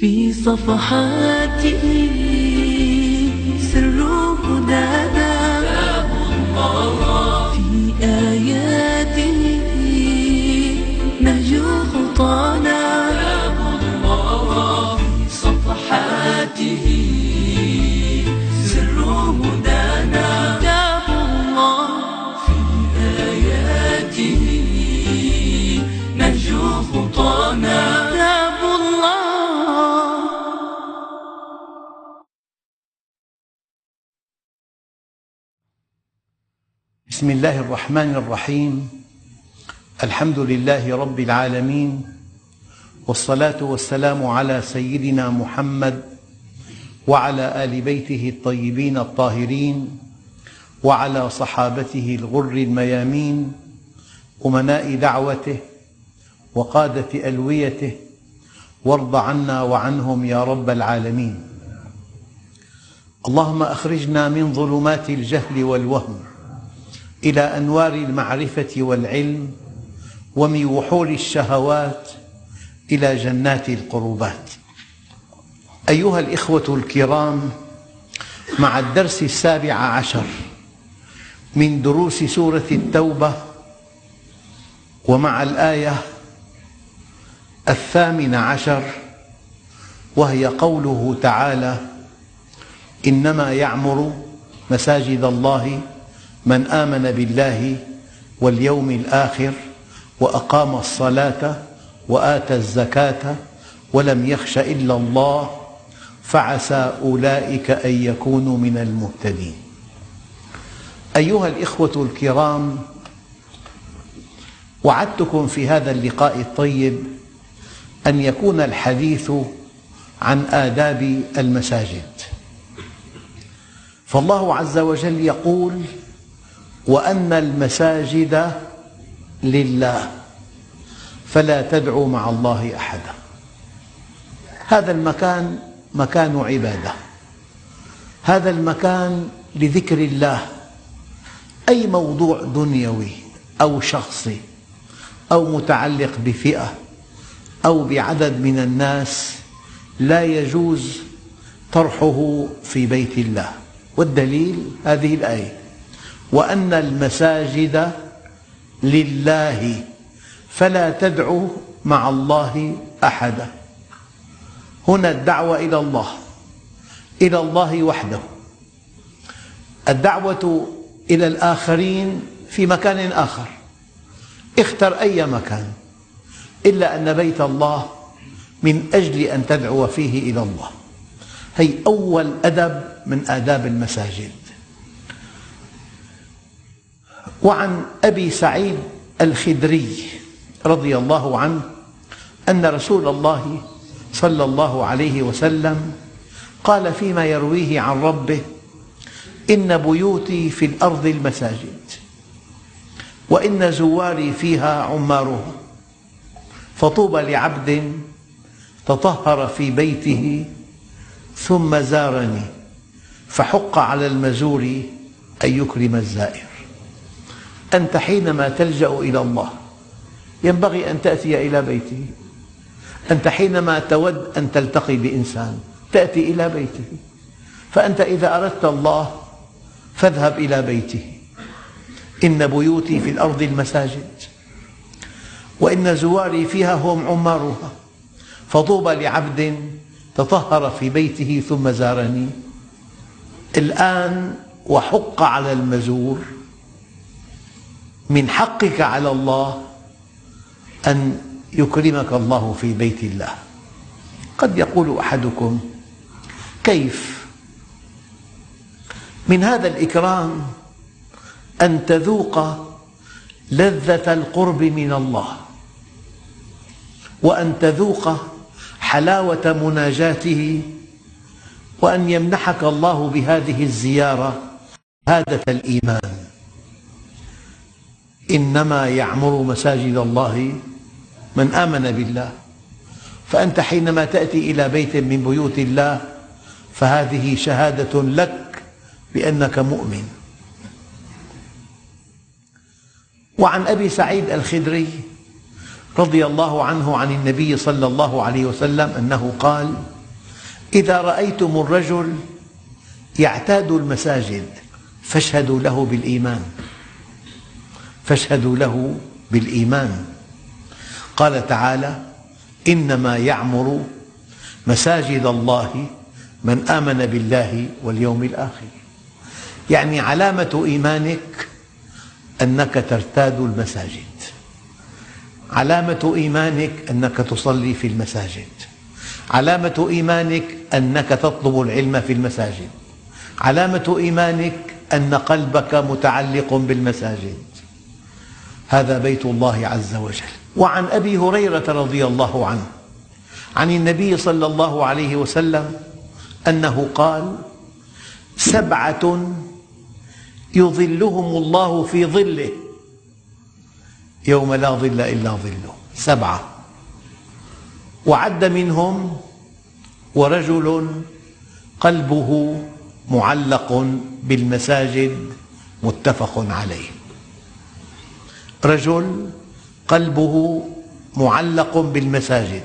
في صفحاته سر بسم الله الرحمن الرحيم. الحمد لله رب العالمين. والصلاة والسلام على سيدنا محمد وعلى آل بيته الطيبين الطاهرين وعلى صحابته الغر الميامين أمناء دعوته وقادة ألويته وارض عنا وعنهم يا رب العالمين. اللهم أخرجنا من ظلمات الجهل والوهم. إلى أنوار المعرفة والعلم ومن وحول الشهوات إلى جنات القربات. أيها الإخوة الكرام مع الدرس السابع عشر من دروس سورة التوبة ومع الآية الثامن عشر وهي قوله تعالى إنما يعمر مساجد الله من آمن بالله واليوم الآخر وأقام الصلاة وآتى الزكاة ولم يخش إلا الله فعسى أولئك أن يكونوا من المهتدين. أيها الإخوة الكرام وعدتكم في هذا اللقاء الطيب أن يكون الحديث عن آداب المساجد. فالله عز وجل يقول وأن المساجد لله فلا تدعوا مع الله أحدا. هذا المكان مكان عبادة. هذا المكان لذكر الله. أي موضوع دنيوي أو شخصي أو متعلق بفئة أو بعدد من الناس لا يجوز طرحه في بيت الله. والدليل هذه الآية. وأن المساجد لله فلا تدعوا مع الله أحدا. هنا الدعوة إلى الله إلى الله وحده. الدعوة إلى الآخرين في مكان آخر. اختر أي مكان إلا أن بيت الله من أجل أن تدعو فيه إلى الله. هي أول أدب من آداب المساجد. وعن أبي سعيد الخدري رضي الله عنه أن رسول الله صلى الله عليه وسلم قال فيما يرويه عن ربه إن بيوتي في الأرض المساجد وإن زواري فيها عمارها فطوبى لعبد تطهر في بيته ثم زارني فحق على المزور أن يكرم الزائر. أنت حينما تلجأ إلى الله ينبغي أن تأتي إلى بيته. أنت حينما تود أن تلتقي بإنسان تأتي إلى بيته. فأنت إذا أردت الله فاذهب إلى بيته. إن بيوتي في الأرض المساجد وإن زواري فيها هم عمارها. فطوبى لعبد تطهر في بيته ثم زارني. الآن وحق على المزور. من حقك على الله أن يكرمك الله في بيت الله. قد يقول أحدكم كيف؟ من هذا الإكرام أن تذوق لذة القرب من الله وأن تذوق حلاوة مناجاته وأن يمنحك الله بهذه الزيارة هادة الإيمان. إنما يعمر مساجد الله من آمن بالله. فأنت حينما تأتي إلى بيت من بيوت الله فهذه شهادة لك بأنك مؤمن. وعن أبي سعيد الخدري رضي الله عنه عن النبي صلى الله عليه وسلم أنه قال إذا رأيتم الرجل يعتاد المساجد فاشهدوا له بالإيمان. فاشهدوا له بالإيمان. قال تعالى إنما يعمر مساجد الله من آمن بالله واليوم الآخر. يعني علامة إيمانك أنك ترتاد المساجد. علامة إيمانك أنك تصلي في المساجد. علامة إيمانك أنك تطلب العلم في المساجد. علامة إيمانك أن قلبك متعلق بالمساجد. هذا بيت الله عز وجل. وعن أبي هريرة رضي الله عنه عن النبي صلى الله عليه وسلم أنه قال سبعة يظلهم الله في ظله. يوم لا ظل إلا ظله. سبعة. وعد منهم ورجل قلبه معلق بالمساجد متفق عليه. رجل قلبه معلق بالمساجد.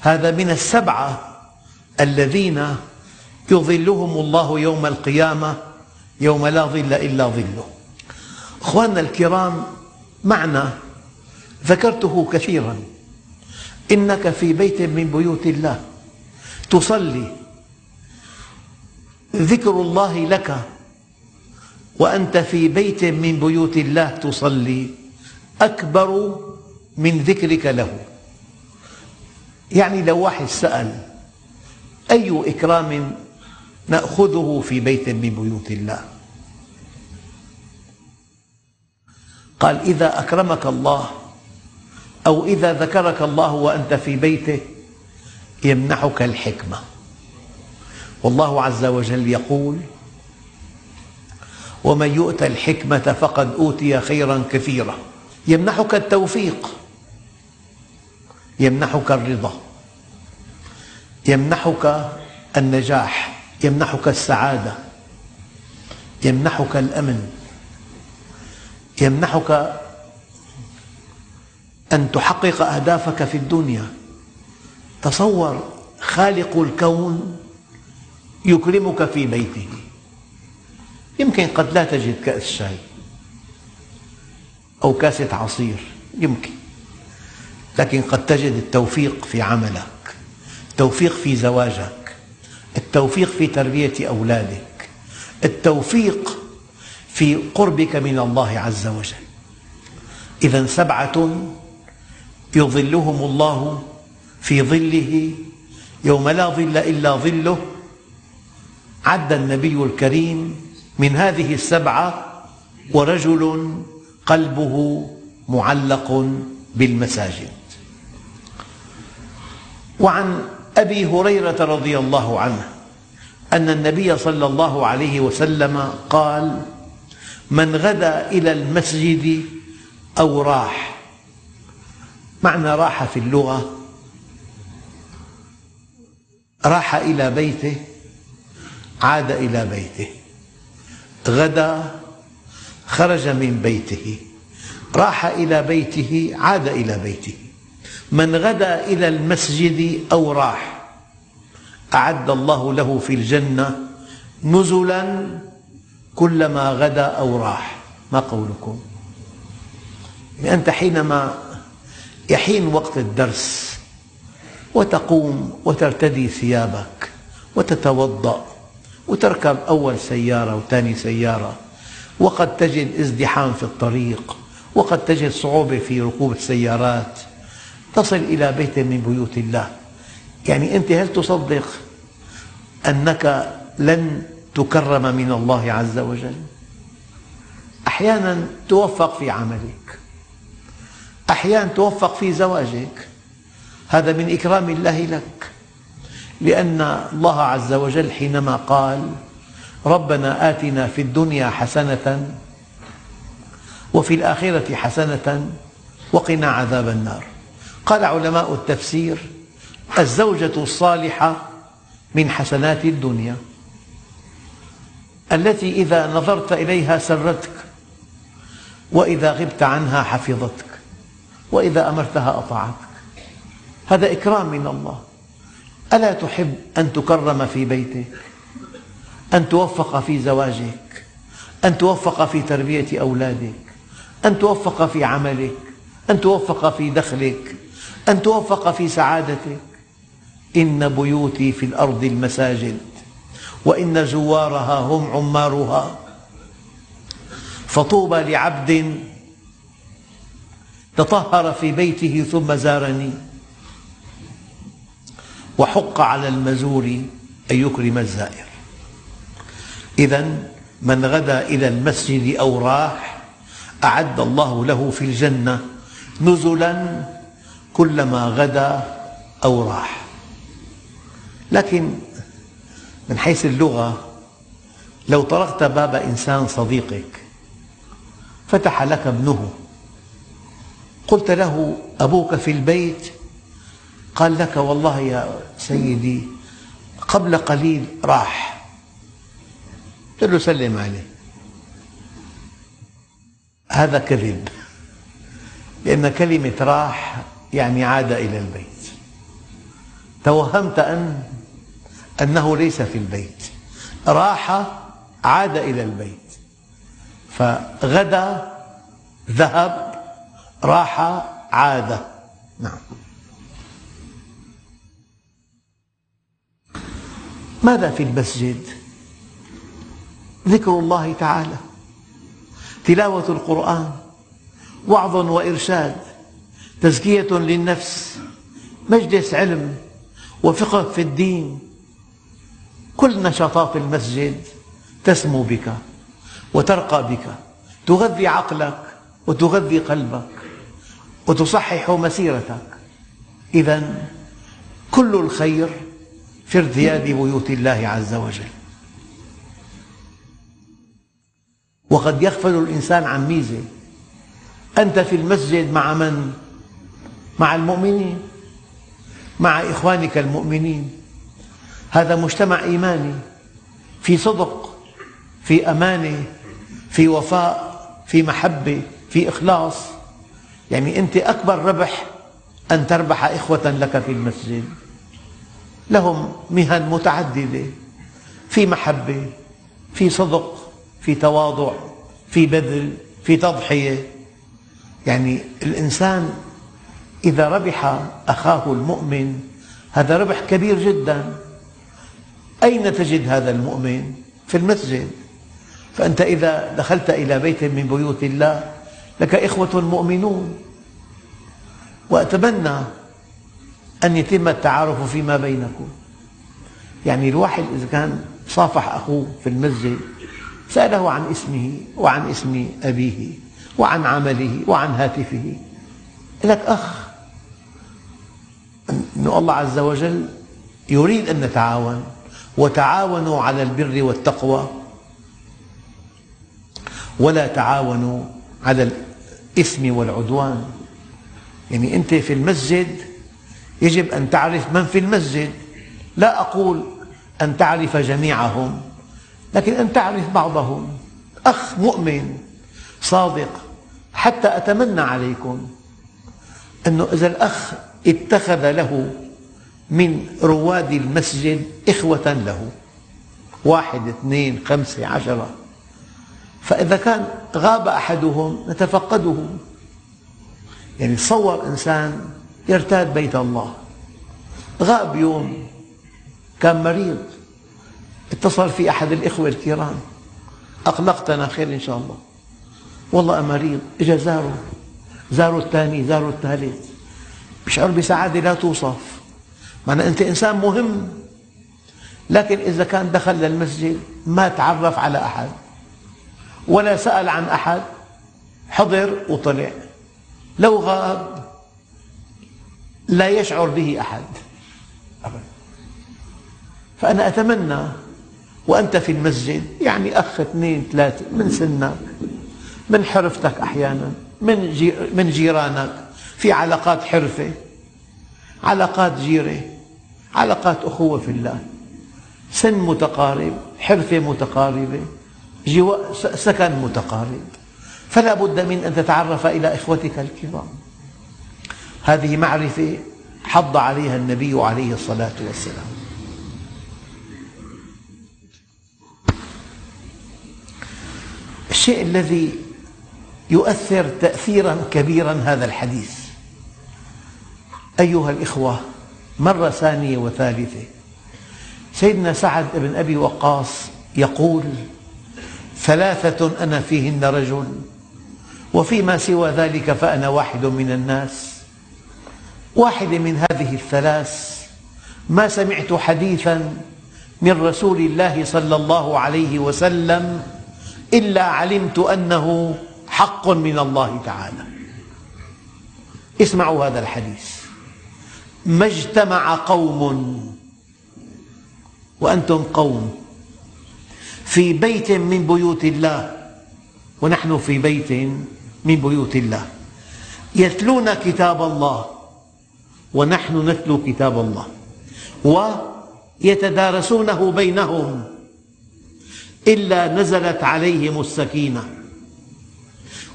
هذا من السبعة الذين يظلهم الله يوم القيامة يوم لا ظل إلا ظله. أخواننا الكرام معنى ذكرته كثيرا. إنك في بيت من بيوت الله. تصلي. ذكر الله لك. وأنت في بيت من بيوت الله تصلي. أكبر من ذكرك له. يعني لو واحد سأل أي إكرام نأخذه في بيت من بيوت الله؟ قال إذا أكرمك الله أو إذا ذكرك الله وأنت في بيته يمنحك الحكمة. والله عز وجل يقول ومن يؤت الحكمة فقد أوتي خيرا كثيرا يمنحك التوفيق يمنحك الرضا يمنحك النجاح يمنحك السعادة يمنحك الأمن يمنحك أن تحقق أهدافك في الدنيا. تصور خالق الكون يكرمك في بيته. يمكن قد لا تجد كأس شاي. أو كاسة عصير يمكن. لكن قد تجد التوفيق في عملك التوفيق في زواجك التوفيق في تربية أولادك التوفيق في قربك من الله عز وجل. إذا سبعة يظلهم الله في ظله يوم لا ظل إلا ظله. عد النبي الكريم من هذه السبعة ورجل قلبه معلق بالمساجد. وعن أبي هريرة رضي الله عنه أن النبي صلى الله عليه وسلم قال من غدا إلى المسجد أو راح. معنى راح في اللغة راح إلى بيته عاد إلى بيته. غدا خرج من بيته راح إلى بيته عاد إلى بيته من غدا إلى المسجد أو راح أعد الله له في الجنة نزلا كلما غدا أو راح ما قولكم؟ أنت حينما يحين وقت الدرس وتقوم وترتدي ثيابك وتتوضأ وتركب أول سيارة وثاني سيارة وقد تجد ازدحام في الطريق وقد تجد صعوبة في ركوب السيارات. تصل إلى بيت من بيوت الله. يعني أنت هل تصدق أنك لن تكرم من الله عز وجل؟ أحيانا توفق في عملك. أحيانا توفق في زواجك. هذا من إكرام الله لك. لأن الله عز وجل حينما قال ربنا آتنا في الدنيا حسنة وفي الآخرة حسنة وقنا عذاب النار. قال علماء التفسير الزوجة الصالحة من حسنات الدنيا التي إذا نظرت إليها سرتك وإذا غبت عنها حفظتك وإذا أمرتها أطاعتك. هذا إكرام من الله. ألا تحب أن تكرم في بيتك؟ أن توفق في زواجك أن توفق في تربية أولادك أن توفق في عملك أن توفق في دخلك أن توفق في سعادتك. إن بيوتي في الأرض المساجد وإن زوارها هم عمارها. فطوبى لعبد تطهر في بيته ثم زارني. وحق على المزور أن يكرم الزائر. إذا من غدا إلى المسجد أو راح أعد الله له في الجنة نزلا كلما غدا أو راح. لكن من حيث اللغة لو طرقت باب إنسان صديقك فتح لك ابنه قلت له أبوك في البيت؟ قال لك والله يا سيدي قبل قليل راح. قلت له سلم عليه. هذا كذب. لأن كلمة راح يعني عاد إلى البيت. توهمت أن أنه ليس في البيت. راح عاد إلى البيت. فغدا ذهب راح عاد. نعم. ماذا في المسجد؟ ذكر الله تعالى. تلاوة القرآن وعظ وإرشاد تزكية للنفس مجلس علم وفقه في الدين. كل نشاطات المسجد تسمو بك وترقى بك تغذي عقلك وتغذي قلبك وتصحح مسيرتك. إذا كل الخير في ارتياد بيوت الله عز وجل. وقد يغفل الإنسان عن ميزة. أنت في المسجد مع من؟ مع المؤمنين. مع إخوانك المؤمنين. هذا مجتمع إيماني. في صدق في أمانة في وفاء في محبة في إخلاص. يعني أنت أكبر ربح أن تربح إخوة لك في المسجد. لهم مهن متعددة. في محبة في صدق. في تواضع في بذل في تضحية. يعني الإنسان إذا ربح أخاه المؤمن هذا ربح كبير جدا. أين تجد هذا المؤمن؟ في المسجد. فأنت إذا دخلت إلى بيت من بيوت الله لك إخوة مؤمنون. وأتمنى أن يتم التعارف فيما بينكم. يعني الواحد إذا كان صافح أخوه في المسجد سأله عن اسمه وعن اسم أبيه وعن عمله وعن هاتفه. لك أخ أن الله عز وجل يريد أن نتعاون وتعاونوا على البر والتقوى. ولا تعاونوا على الإثم والعدوان. يعني أنت في المسجد يجب أن تعرف من في المسجد. لا أقول أن تعرف جميعهم. لكن أن تعرف بعضهم. أخ مؤمن صادق حتى أتمنى عليكم أنه إذا الأخ اتخذ له من رواد المسجد إخوة له. واحد اثنين خمسة عشرة. فإذا كان غاب أحدهم نتفقده يعني تصور إنسان يرتاد بيت الله. غاب يوم كان مريض. اتصل في أحد الإخوة الكرام. أقلقتنا خير إن شاء الله. والله مريض. إجا زاره زاره الثاني زاره الثالث. بشعر بسعادة لا توصف. معنى أنت إنسان مهم. لكن إذا كان دخل للمسجد ما تعرف على أحد ولا سأل عن أحد حضر وطلع. لو غاب لا يشعر به أحد. أبدا. فأنا أتمنى وأنت في المسجد يعني أخ اثنين ثلاثة من سنك من حرفتك أحيانا من من جيرانك في علاقات حرفة علاقات جيرة علاقات أخوة في الله. سن متقارب حرفة متقاربة سكن متقارب. فلا بد من أن تتعرف إلى إخوتك الكرام. هذه معرفة حض عليها النبي عليه الصلاة والسلام. الشيء الذي يؤثر تأثيرا كبيرا هذا الحديث. أيها الإخوة مرة ثانية وثالثة. سيدنا سعد بن أبي وقاص يقول ثلاثة أنا فيهن رجل وفيما سوى ذلك فأنا واحد من الناس. واحد من هذه الثلاث ما سمعت حديثا من رسول الله صلى الله عليه وسلم إلا علمت أنه حق من الله تعالى. اسمعوا هذا الحديث. ما اجتمع قوم وأنتم قوم في بيت من بيوت الله. ونحن في بيت من بيوت الله. يتلون كتاب الله. ونحن نتلو كتاب الله. ويتدارسونه بينهم. إلا نزلت عليهم السكينة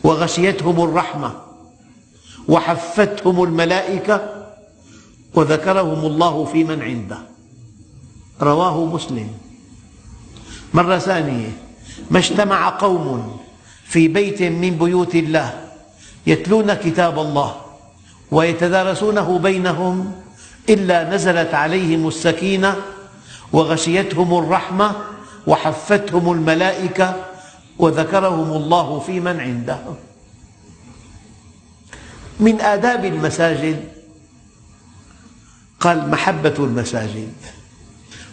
وغشيتهم الرحمة وحفتهم الملائكة وذكرهم الله في من عنده. رواه مسلم. مرة ثانية. ما اجتمع قوم في بيت من بيوت الله يتلون كتاب الله ويتدارسونه بينهم إلا نزلت عليهم السكينة وغشيتهم الرحمة وحفتهم الملائكة وذكرهم الله في من عنده. من آداب المساجد قال محبة المساجد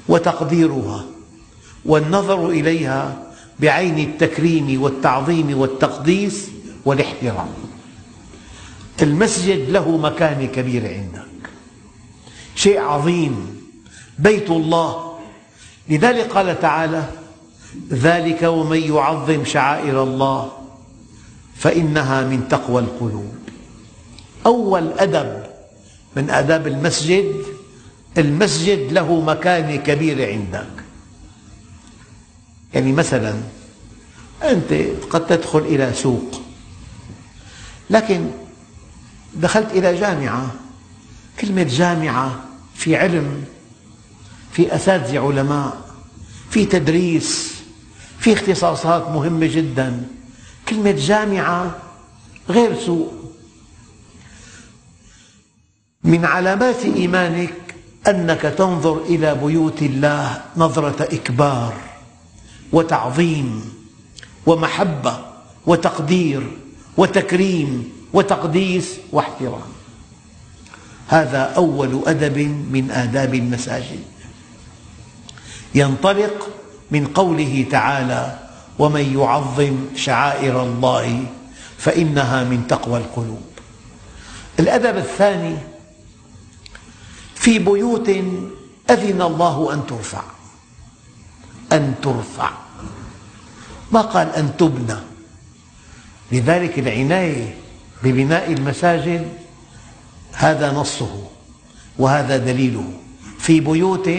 وتقديرها والنظر إليها بعين التكريم والتعظيم والتقديس والاحترام. المسجد له مكانة كبيرة عندك شيء عظيم. بيت الله لذلك قال تعالى ذلك ومن يعظم شعائر الله فإنها من تقوى القلوب. أول أدب من آداب المسجد المسجد له مكانة كبيرة عندك. يعني مثلا أنت قد تدخل إلى سوق لكن دخلت إلى جامعة كلمة جامعة في علم في أساتذة علماء في تدريس في اختصاصات مهمة جدا كلمة جامعة غير سوء. من علامات إيمانك أنك تنظر إلى بيوت الله نظرة إكبار وتعظيم ومحبة وتقدير وتكريم وتقديس واحترام. هذا أول أدب من آداب المساجد. ينطلق من قوله تعالى ومن يعظم شعائر الله فإنها من تقوى القلوب. الأدب الثاني في بيوت أذن الله أن ترفع. أن ترفع. ما قال أن تبنى؟ لذلك العناية ببناء المساجد هذا نصه وهذا دليله. في بيوت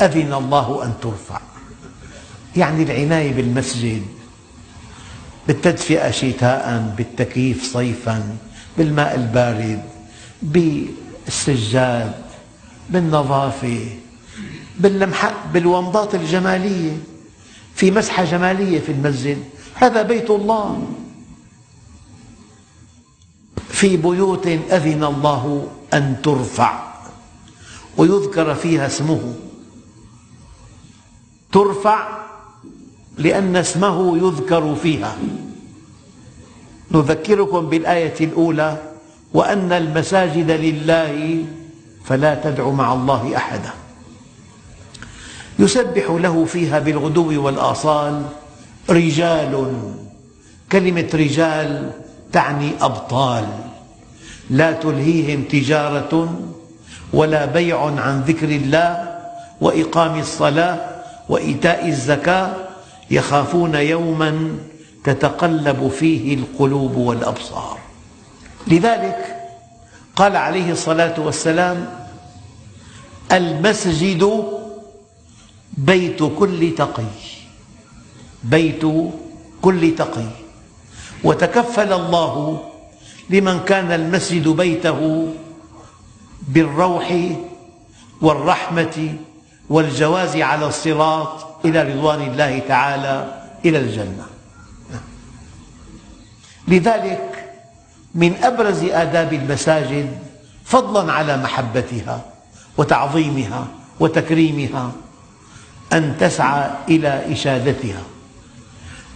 أذن الله أن ترفع. يعني العناية بالمسجد بالتدفئة شتاء بالتكييف صيفا بالماء البارد بالسجاد بالنظافة باللمحة بالومضات الجمالية. في مسحة جمالية في المسجد. هذا بيت الله. في بيوت أذن الله أن ترفع. ويذكر فيها اسمه. ترفع لأن اسمه يذكر فيها. نذكركم بالآية الأولى وأن المساجد لله فلا تدع مع الله أحدا. يسبح له فيها بالغدو والآصال رجال. كلمة رجال تعني أبطال. لا تلهيهم تجارة ولا بيع عن ذكر الله وإقام الصلاة وإيتاء الزكاة يخافون يوما تتقلب فيه القلوب والأبصار. لذلك قال عليه الصلاة والسلام المسجد بيت كل تقي بيت كل تقي. وتكفل الله لمن كان المسجد بيته بالروح والرحمة والجواز على الصراط إلى رضوان الله تعالى إلى الجنة. لذلك من أبرز آداب المساجد فضلا على محبتها وتعظيمها وتكريمها أن تسعى إلى إشادتها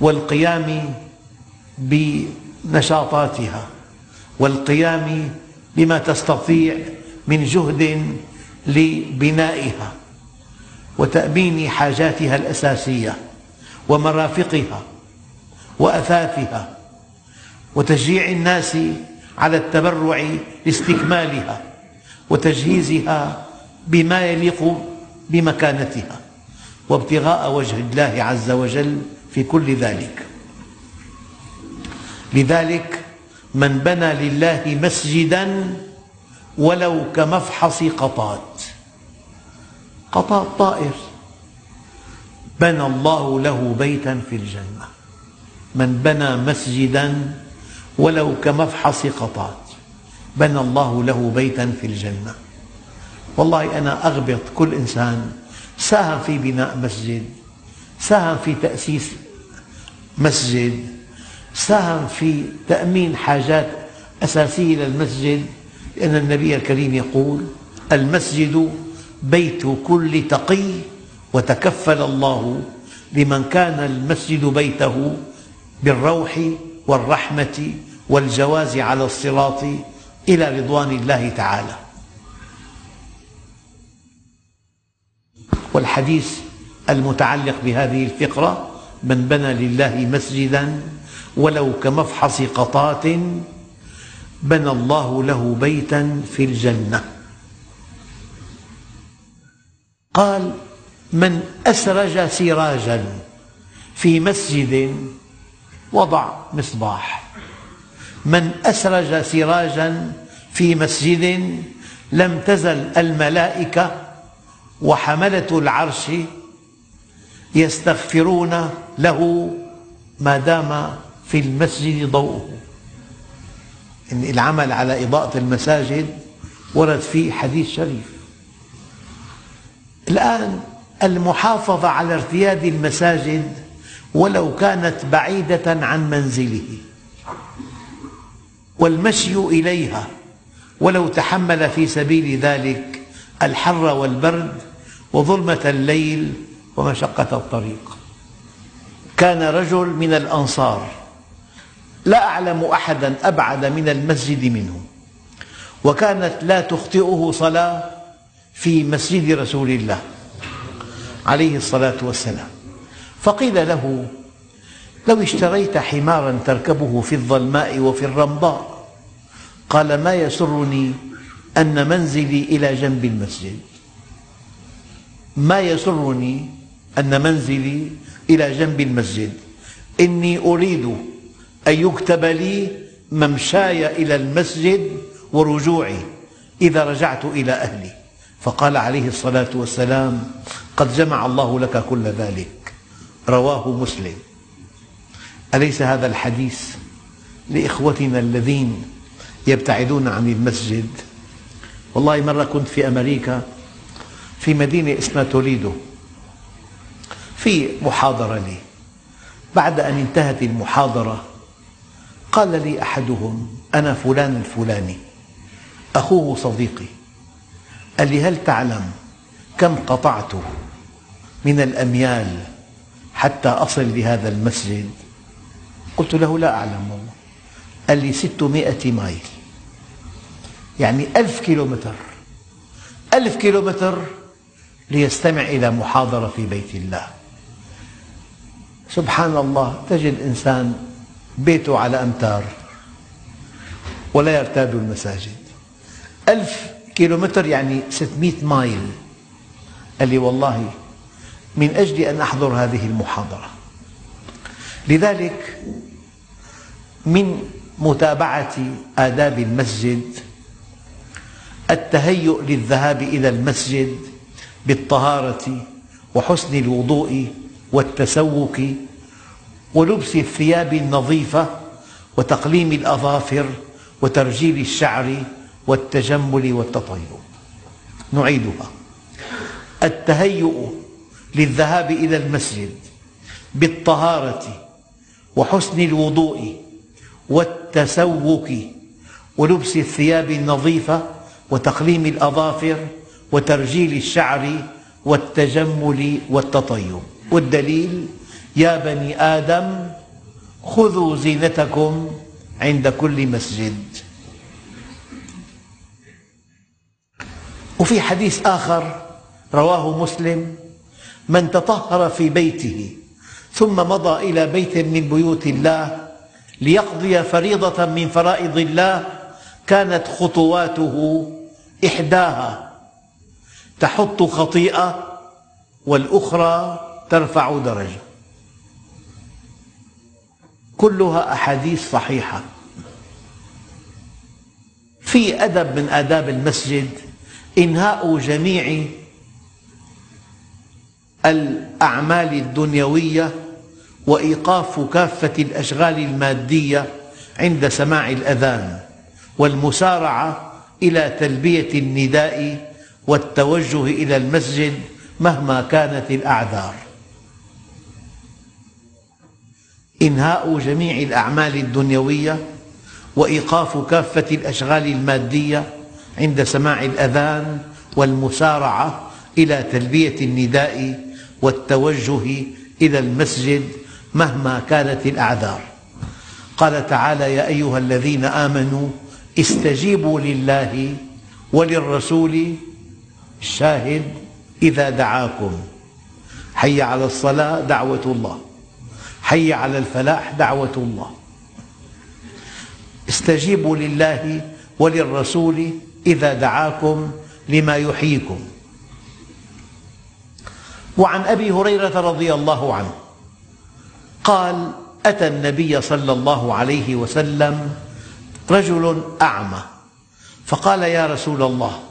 والقيام بنشاطاتها والقيام بما تستطيع من جهد لبنائها. وتأمين حاجاتها الأساسية ومرافقها وأثاثها وتشجيع الناس على التبرع لاستكمالها وتجهيزها بما يليق بمكانتها وابتغاء وجه الله عز وجل في كل ذلك. لذلك من بنى لله مسجدا ولو كمفحص قطات قطات طائر. بنى الله له بيتا في الجنة. من بنى مسجدا ولو كمفحص قطات بنى الله له بيتا في الجنة. والله أنا أغبط كل إنسان ساهم في بناء مسجد ساهم في تأسيس مسجد ساهم في تأمين حاجات أساسية للمسجد لأن النبي الكريم يقول المسجد بيت كل تقي وتكفل الله لمن كان المسجد بيته بالروح والرحمة والجواز على الصراط إلى رضوان الله تعالى. والحديث المتعلق بهذه الفقرة من بنى لله مسجدا ولو كمفحص قطات بنى الله له بيتا في الجنة. قال من أسرج سراجا في مسجد وضع مصباح. من أسرج سراجا في مسجد لم تزل الملائكة وحملة العرش يستغفرون له ما دام في المسجد ضوءه. العمل على إضاءة المساجد ورد فيه حديث شريف. الآن المحافظة على ارتياد المساجد ولو كانت بعيدة عن منزله. والمشي إليها ولو تحمل في سبيل ذلك الحر والبرد وظلمة الليل ومشقة الطريق. كان رجل من الأنصار. لا أعلم أحدا أبعد من المسجد منه. وكانت لا تخطئه صلاة في مسجد رسول الله عليه الصلاة والسلام. فقيل له لو اشتريت حمارا تركبه في الظلماء وفي الرمضاء قال ما يسرني أن منزلي إلى جنب المسجد؟ ما يسرني أن منزلي إلى جنب المسجد؟ إني أريد أن يكتب لي ممشاي إلى المسجد ورجوعي إذا رجعت إلى أهلي. فقال عليه الصلاة والسلام قد جمع الله لك كل ذلك. رواه مسلم. أليس هذا الحديث لإخوتنا الذين يبتعدون عن المسجد؟ والله مرة كنت في أمريكا في مدينة اسمها توليدو في محاضرة لي. بعد أن انتهت المحاضرة قال لي أحدهم أنا فلان الفلاني أخوه صديقي. قال لي هل تعلم كم قطعت من الأميال حتى أصل لهذا المسجد؟ قلت له لا أعلم. والله قال لي ستمائة مايل. يعني ألف كيلومتر. ألف كيلومتر ليستمع إلى محاضرة في بيت الله. سبحان الله تجد إنسان بيته على أمتار ولا يرتاد المساجد. ألف كيلومتر يعني ستمئة مايل. قال لي والله من أجل أن أحضر هذه المحاضرة. لذلك من متابعة آداب المسجد التهيؤ للذهاب إلى المسجد بالطهارة وحسن الوضوء والتسوك ولبس الثياب النظيفة وتقليم الأظافر وترجيل الشعر والتجمل والتطيب. نعيدها. التهيؤ للذهاب إلى المسجد بالطهارة وحسن الوضوء والتسوك ولبس الثياب النظيفة وتقليم الأظافر وترجيل الشعر والتجمل والتطيب. والدليل يا بني آدم خذوا زينتكم عند كل مسجد. وفي حديث آخر رواه مسلم من تطهر في بيته ثم مضى إلى بيت من بيوت الله ليقضي فريضة من فرائض الله كانت خطواته إحداها. تحط خطيئة والأخرى ترفع درجة. كلها أحاديث صحيحة. في أدب من آداب المسجد إنهاء جميع الأعمال الدنيوية وإيقاف كافة الأشغال المادية عند سماع الأذان والمسارعة إلى تلبية النداء والتوجه إلى المسجد مهما كانت الأعذار. إنهاء جميع الأعمال الدنيوية وإيقاف كافة الأشغال المادية عند سماع الأذان والمسارعة إلى تلبية النداء والتوجه إلى المسجد مهما كانت الأعذار. قال تعالى يا أيها الذين آمنوا استجيبوا لله وللرسول الشاهد إذا دعاكم. حي على الصلاة دعوة الله. حي على الفلاح دعوة الله. استجيبوا لله وللرسول إذا دعاكم لما يحييكم. وعن أبي هريرة رضي الله عنه قال أتى النبي صلى الله عليه وسلم رجل أعمى فقال يا رسول الله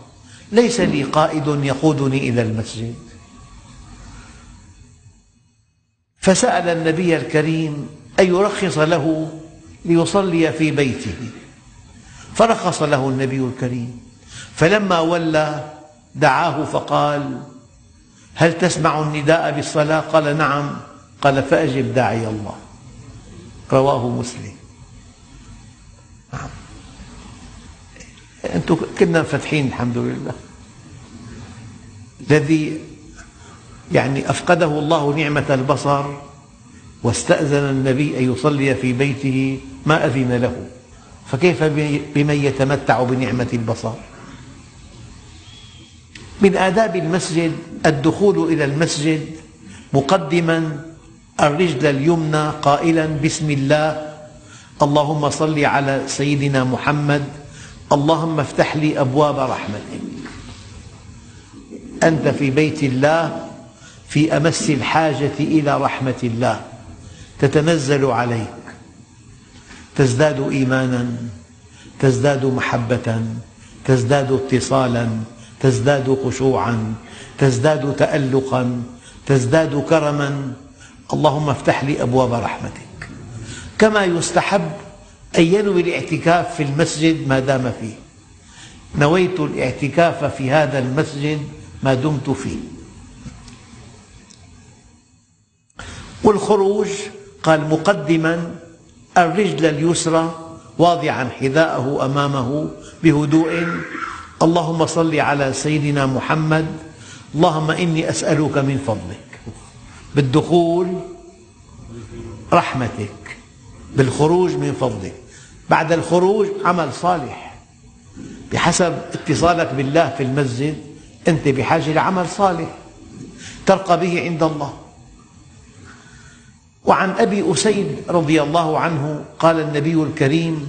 ليس لي قائد يقودني إلى المسجد. فسأل النبي الكريم أن يرخص له ليصلي في بيته. فرخص له النبي الكريم. فلما ولى دعاه فقال هل تسمع النداء بالصلاة؟ قال نعم. قال فأجب داعي الله. رواه مسلم. نعم. أنتم كنا مفتحين الحمد لله. الذي يعني أفقده الله نعمة البصر واستأذن النبي أن يصلي في بيته ما أذن له. فكيف بمن يتمتع بنعمة البصر؟ من آداب المسجد الدخول إلى المسجد مقدما الرجل اليمنى قائلا بسم الله اللهم صل على سيدنا محمد اللهم افتح لي أبواب رحمتك. أنت في بيت الله في أمس الحاجة إلى رحمة الله تتنزل عليك تزداد إيمانا تزداد محبة تزداد اتصالا تزداد خشوعا تزداد تألقا تزداد كرما. اللهم افتح لي أبواب رحمتك. كما يستحب أن ينوي الاعتكاف في المسجد ما دام فيه. نويت الاعتكاف في هذا المسجد ما دمت فيه. والخروج قال مقدما الرجل اليسرى واضعا حذاءه أمامه بهدوء. اللهم صل على سيدنا محمد. اللهم إني أسألك من فضلك بالدخول رحمتك بالخروج من فضلك. بعد الخروج عمل صالح. بحسب اتصالك بالله في المسجد أنت بحاجة لعمل صالح ترقى به عند الله. وعن أبي أسيد رضي الله عنه قال النبي الكريم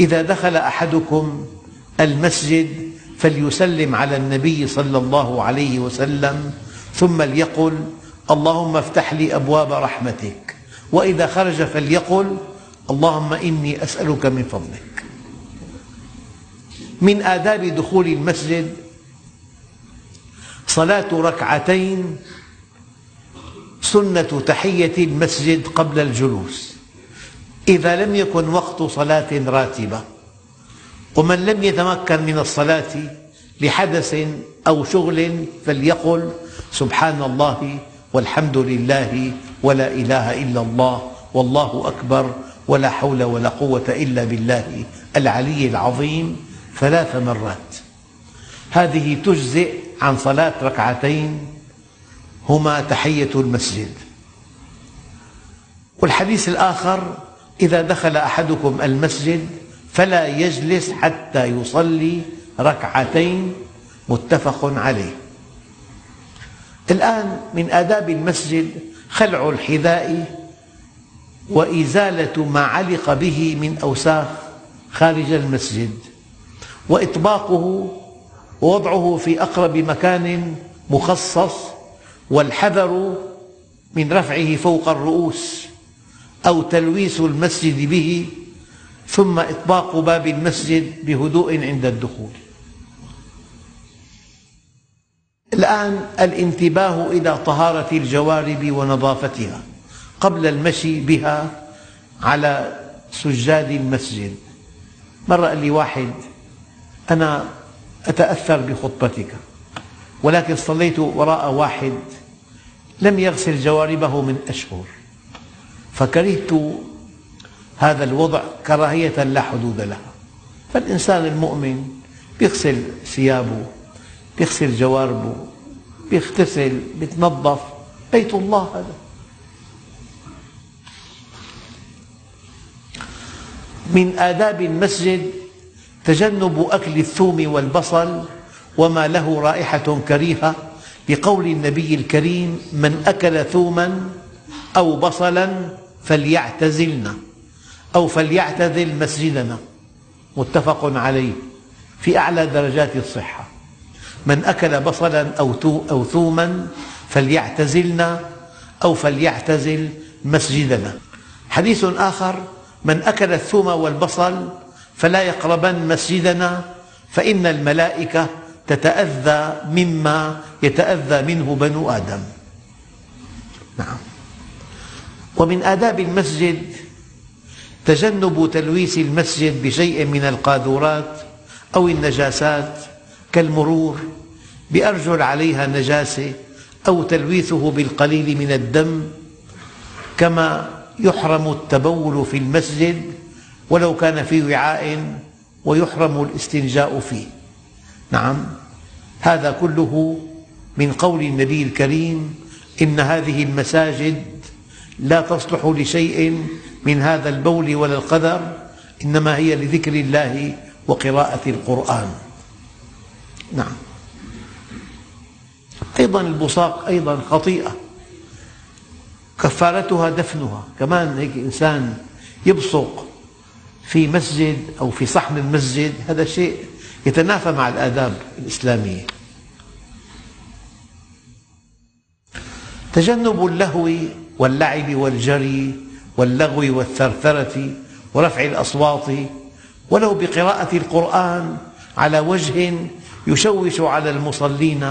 إذا دخل أحدكم المسجد فليسلم على النبي صلى الله عليه وسلم ثم ليقل اللهم افتح لي أبواب رحمتك وإذا خرج فليقل اللهم إني أسألك من فضلك. من آداب دخول المسجد صلاة ركعتين سنة تحية المسجد قبل الجلوس. إذا لم يكن وقت صلاة راتبة ومن لم يتمكن من الصلاة لحدث أو شغل فليقل سبحان الله والحمد لله ولا إله إلا الله والله أكبر ولا حول ولا قوة إلا بالله العلي العظيم ثلاث مرات. هذه تجزئ عن صلاة ركعتين هما تحية المسجد. والحديث الآخر إذا دخل أحدكم المسجد فلا يجلس حتى يصلي ركعتين متفق عليه. الآن من آداب المسجد خلع الحذاء وإزالة ما علق به من أوساخ خارج المسجد وإطباقه ووضعه في أقرب مكان مخصص والحذر من رفعه فوق الرؤوس أو تلويث المسجد به ثم إطباق باب المسجد بهدوء عند الدخول. الآن الانتباه إلى طهارة الجوارب ونظافتها قبل المشي بها على سجاد المسجد. مرة قال لي واحد أنا أتأثر بخطبتك. ولكن صليت وراء واحد لم يغسل جواربه من أشهر فكرهت هذا الوضع كراهية لا حدود لها. فالإنسان المؤمن يغسل ثيابه يغسل جواربه يغتسل يتنظف بيت الله هذا. من آداب المسجد تجنب أكل الثوم والبصل وما له رائحة كريهة لقول النبي الكريم من أكل ثوما أو بصلا فليعتزلنا أو فليعتزل مسجدنا متفق عليه في أعلى درجات الصحة من أكل بصلا أو ثوما فليعتزلنا أو فليعتزل مسجدنا. حديث آخر من أكل الثوم والبصل فلا يقربن مسجدنا فإن الملائكة تتأذى مما يتأذى منه بنو آدم. نعم. ومن آداب المسجد تجنب تلويث المسجد بشيء من القاذورات أو النجاسات كالمرور بأرجل عليها نجاسة أو تلويثه بالقليل من الدم كما يحرم التبول في المسجد ولو كان في وعاء ويحرم الاستنجاء فيه. نعم. هذا كله من قول النبي الكريم إن هذه المساجد لا تصلح لشيء من هذا البول ولا القدر إنما هي لذكر الله وقراءة القرآن. نعم. أيضا البصاق أيضا خطيئة. كفارتها دفنها. كمان هيك إنسان يبصق في مسجد أو في صحن المسجد هذا شيء يتنافى مع الآداب الإسلامية. تجنب اللهو واللعب والجري واللغو والثرثرة ورفع الأصوات ولو بقراءة القرآن على وجه يشوش على المصلين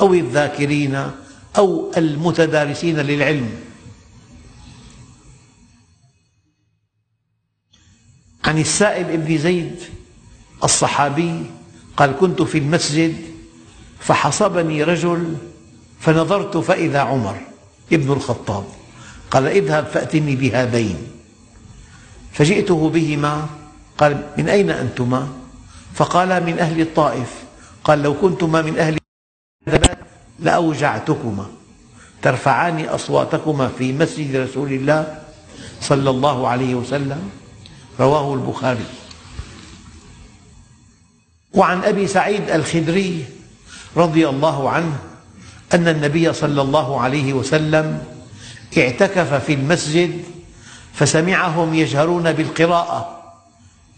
أو الذاكرين أو المتدارسين للعلم. عن السائب بن زيد الصحابي قال كنت في المسجد فحصبني رجل فنظرت فإذا عمر ابن الخطاب قال اذهب فأتني بهذين فجئته بهما قال من أين أنتما فقالا من أهل الطائف قال لو كنتما من أهل لأوجعتكما ترفعان أصواتكما في مسجد رسول الله صلى الله عليه وسلم رواه البخاري وعن أبي سعيد الخدري رضي الله عنه أن النبي صلى الله عليه وسلم اعتكف في المسجد فسمعهم يجهرون بالقراءة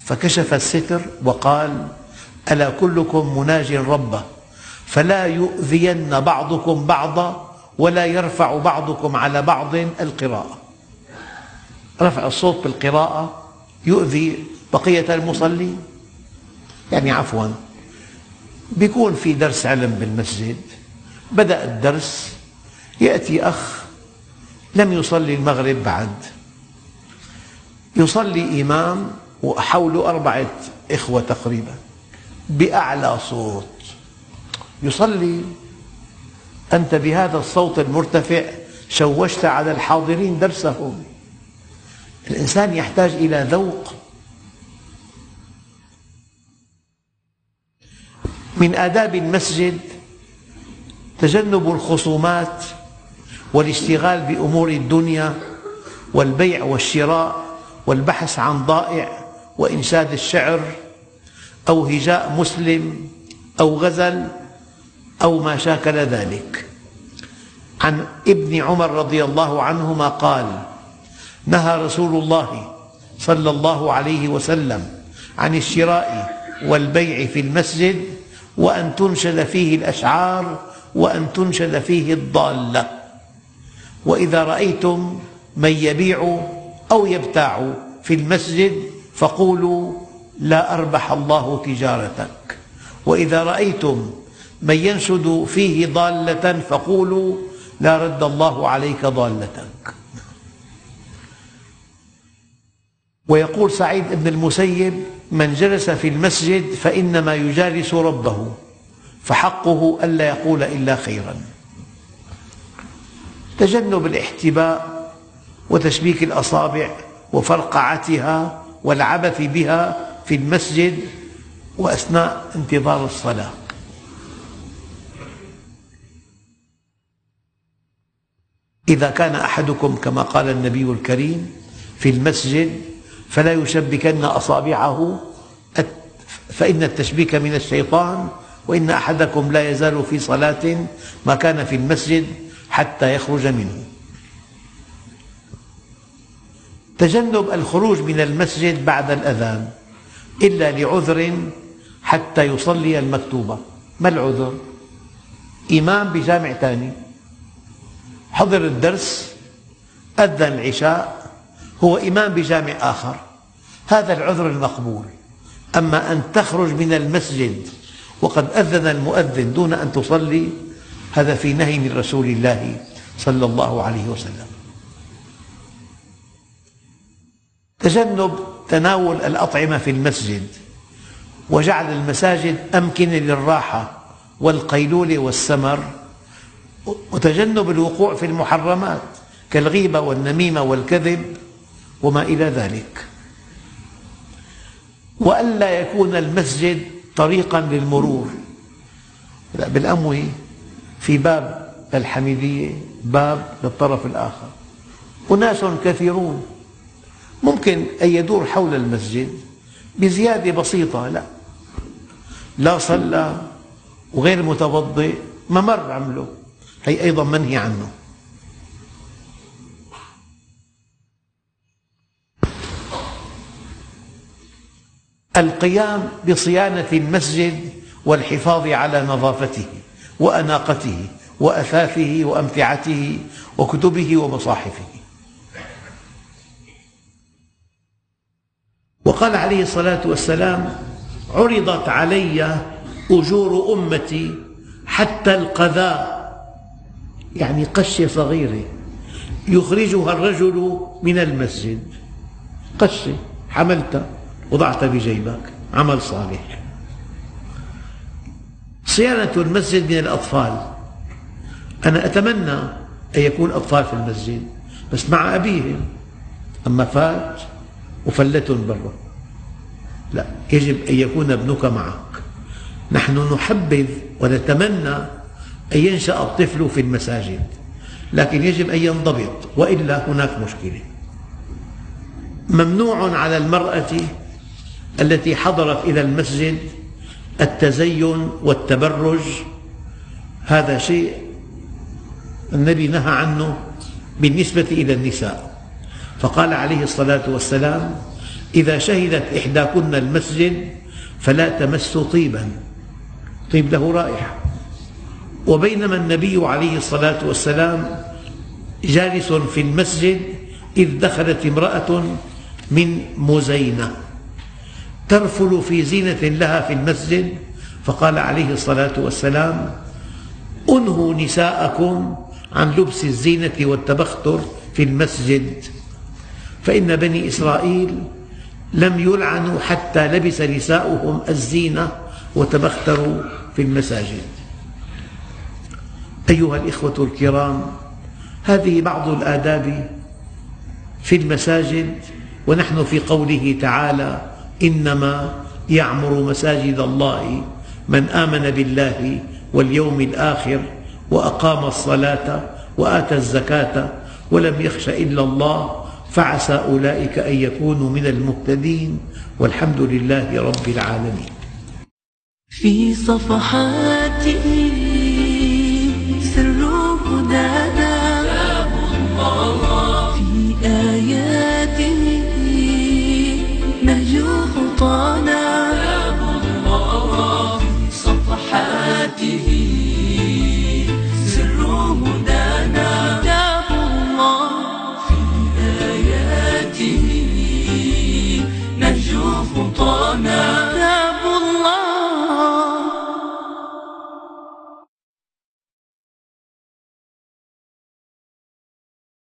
فكشف الستر وقال ألا كلكم مناج ربه فلا يؤذين بعضكم بعضا ولا يرفع بعضكم على بعض القراءة. رفع الصوت بالقراءة يؤذي بقية المصلين. يعني عفوا. بيكون في درس علم بالمسجد. بدأ الدرس يأتي أخ لم يصلي المغرب بعد. يصلي إمام وحوله أربعة إخوة تقريبا بأعلى صوت. يصلي أنت بهذا الصوت المرتفع شوشت على الحاضرين درسهم. الإنسان يحتاج إلى ذوق من آداب المسجد تجنب الخصومات والاشتغال بأمور الدنيا والبيع والشراء والبحث عن ضائع وإنشاد الشعر أو هجاء مسلم أو غزل أو ما شاكل ذلك. عن ابن عمر رضي الله عنهما قال نهى رسول الله صلى الله عليه وسلم عن الشراء والبيع في المسجد وأن تنشد فيه الأشعار وأن تنشد فيه الضالة. وإذا رأيتم من يبيع أو يبتاع في المسجد فقولوا لا أربح الله تجارتك. وإذا رأيتم من ينشد فيه ضالة فقولوا لا رد الله عليك ضالتك. ويقول سعيد بن المسيب من جلس في المسجد فإنما يجالس ربه فحقه ألا يقول إلا خيرا. تجنب الاحتباء وتشبيك الأصابع وفرقعتها والعبث بها في المسجد وأثناء انتظار الصلاة. إذا كان أحدكم كما قال النبي الكريم في المسجد فلا يشبكن أصابعه فإن التشبيك من الشيطان وإن أحدكم لا يزال في صلاة ما كان في المسجد حتى يخرج منه. تجنب الخروج من المسجد بعد الأذان إلا لعذر حتى يصلي المكتوبة ما العذر؟ إمام بجامع ثاني حضر الدرس أذن العشاء هو إمام بجامع آخر. هذا العذر المقبول. أما أن تخرج من المسجد وقد أذن المؤذن دون أن تصلي هذا في نهي من رسول الله صلى الله عليه وسلم. تجنب تناول الأطعمة في المسجد وجعل المساجد أمكنة للراحة والقيلولة والسمر وتجنب الوقوع في المحرمات كالغيبة والنميمة والكذب وما إلى ذلك. وألا يكون المسجد طريقا للمرور. بالأموي في باب الحميدية باب للطرف الآخر. أناس كثيرون. ممكن أن يدور حول المسجد بزيادة بسيطة لا. لا صلى وغير متوضئ ممر عمله. هي أيضا منهي عنه. القيام بصيانة المسجد والحفاظ على نظافته وأناقته وأثاثه وأمتعته وكتبه ومصاحفه. وقال عليه الصلاة والسلام عرضت علي أجور أمتي حتى القذاء. يعني قشة صغيرة. يخرجها الرجل من المسجد. قشة حملتها وضعتها بجيبك. عمل صالح. صيانة المسجد من الأطفال. أنا أتمنى أن يكون أطفال في المسجد بس مع أبيهم. أما فات وفلتهم برا. لا يجب أن يكون ابنك معك. نحن نحبذ ونتمنى أن ينشأ الطفل في المساجد لكن يجب أن ينضبط وإلا هناك مشكلة. ممنوع على المرأة التي حضرت إلى المسجد التزين والتبرج. هذا شيء النبي نهى عنه بالنسبة إلى النساء. فقال عليه الصلاة والسلام إذا شهدت إحداكن المسجد فلا تمس طيبا. طيب له رائحة. وبينما النبي عليه الصلاة والسلام جالس في المسجد إذ دخلت امرأة من مزينة. ترفل في زينة لها في المسجد فقال عليه الصلاة والسلام أنهوا نساءكم عن لبس الزينة والتبختر في المسجد. فإن بني إسرائيل لم يلعنوا حتى لبس نساؤهم الزينة وتبختروا في المساجد. أيها الإخوة الكرام هذه بعض الآداب في المساجد ونحن في قوله تعالى إنما يعمر مساجد الله من آمن بالله واليوم الآخر وأقام الصلاة وآتى الزكاة ولم يخش إلا الله فعسى أولئك أن يكونوا من المهتدين والحمد لله رب العالمين. في صفحاته 我们。